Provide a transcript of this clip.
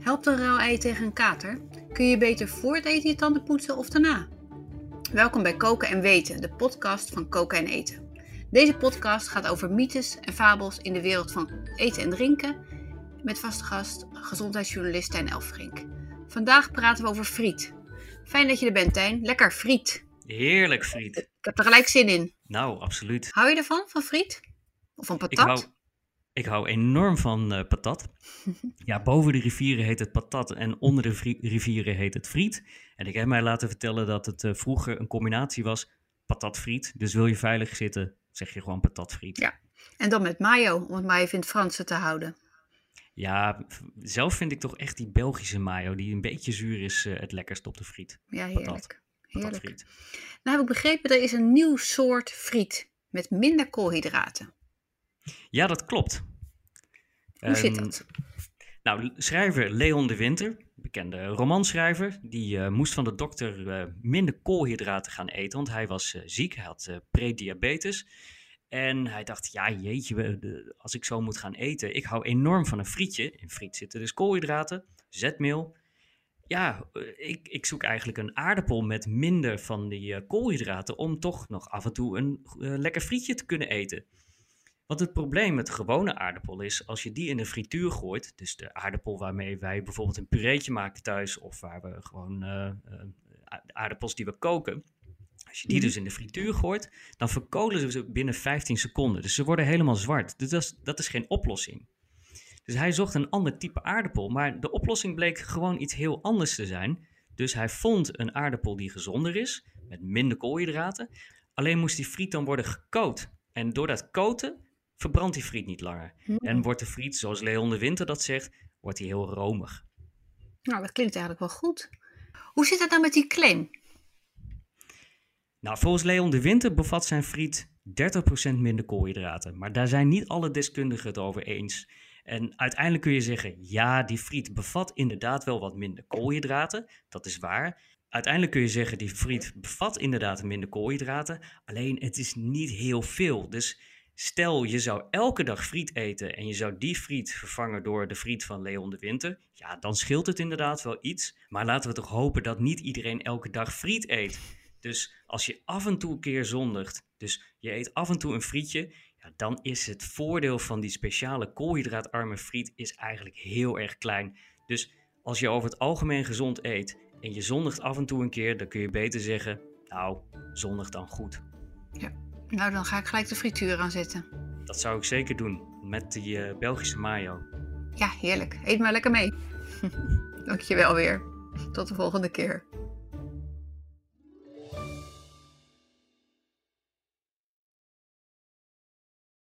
Helpt een rauw ei tegen een kater? Kun je beter voor het eten je tanden poetsen of daarna? Welkom bij Koken en Weten, de podcast van Koken en Eten. Deze podcast gaat over mythes en fabels in de wereld van eten en drinken. Met vaste gast, gezondheidsjournalist Tijn Elfrink. Vandaag praten we over friet. Fijn dat je er bent, Tijn. Lekker friet. Heerlijk friet. Ik heb er gelijk zin in. Nou, absoluut. Hou je ervan, van friet? Of van patat? Ik hou, ik hou enorm van uh, patat. ja, boven de rivieren heet het patat en onder de rivieren heet het friet. En ik heb mij laten vertellen dat het uh, vroeger een combinatie was patat-friet. Dus wil je veilig zitten, zeg je gewoon patatfriet. Ja, en dan met mayo, om het maar even in het Franse te houden. Ja, zelf vind ik toch echt die Belgische mayo, die een beetje zuur is, uh, het lekkerst op de friet. Ja, heerlijk. Patat. heerlijk. Friet. Nou heb ik begrepen, er is een nieuw soort friet met minder koolhydraten. Ja, dat klopt. Hoe zit dat? Nou, schrijver Leon de Winter, bekende romanschrijver, die uh, moest van de dokter uh, minder koolhydraten gaan eten, want hij was uh, ziek, hij had prediabetes. En hij dacht, ja jeetje, als ik zo moet gaan eten, ik hou enorm van een frietje. In friet zitten dus koolhydraten, zetmeel. Ja, ik, ik zoek eigenlijk een aardappel met minder van die koolhydraten om toch nog af en toe een lekker frietje te kunnen eten. Want het probleem met gewone aardappel is, als je die in de frituur gooit, dus de aardappel waarmee wij bijvoorbeeld een pureetje maken thuis, of waar we gewoon uh, aardappels die we koken, als je die dus in de frituur gooit, dan verkolen ze binnen 15 seconden. Dus ze worden helemaal zwart. Dus dat is, dat is geen oplossing. Dus hij zocht een ander type aardappel, maar de oplossing bleek gewoon iets heel anders te zijn. Dus hij vond een aardappel die gezonder is, met minder koolhydraten. Alleen moest die friet dan worden gekoot. En door dat koten verbrandt die friet niet langer. En wordt de friet, zoals Leon de Winter dat zegt, wordt hij heel romig. Nou, dat klinkt eigenlijk wel goed. Hoe zit het nou met die claim? Nou, volgens Leon de Winter bevat zijn friet 30% minder koolhydraten. Maar daar zijn niet alle deskundigen het over eens. En uiteindelijk kun je zeggen, ja, die friet bevat inderdaad wel wat minder koolhydraten. Dat is waar. Uiteindelijk kun je zeggen, die friet bevat inderdaad minder koolhydraten. Alleen het is niet heel veel. Dus Stel, je zou elke dag friet eten en je zou die friet vervangen door de friet van Leon de Winter. Ja, dan scheelt het inderdaad wel iets. Maar laten we toch hopen dat niet iedereen elke dag friet eet. Dus als je af en toe een keer zondigt, dus je eet af en toe een frietje, ja, dan is het voordeel van die speciale koolhydraatarme friet is eigenlijk heel erg klein. Dus als je over het algemeen gezond eet en je zondigt af en toe een keer, dan kun je beter zeggen, nou, zondig dan goed. Ja. Nou, dan ga ik gelijk de frituur aanzetten. Dat zou ik zeker doen, met die uh, Belgische mayo. Ja, heerlijk. Eet maar lekker mee. Dankjewel weer. Tot de volgende keer.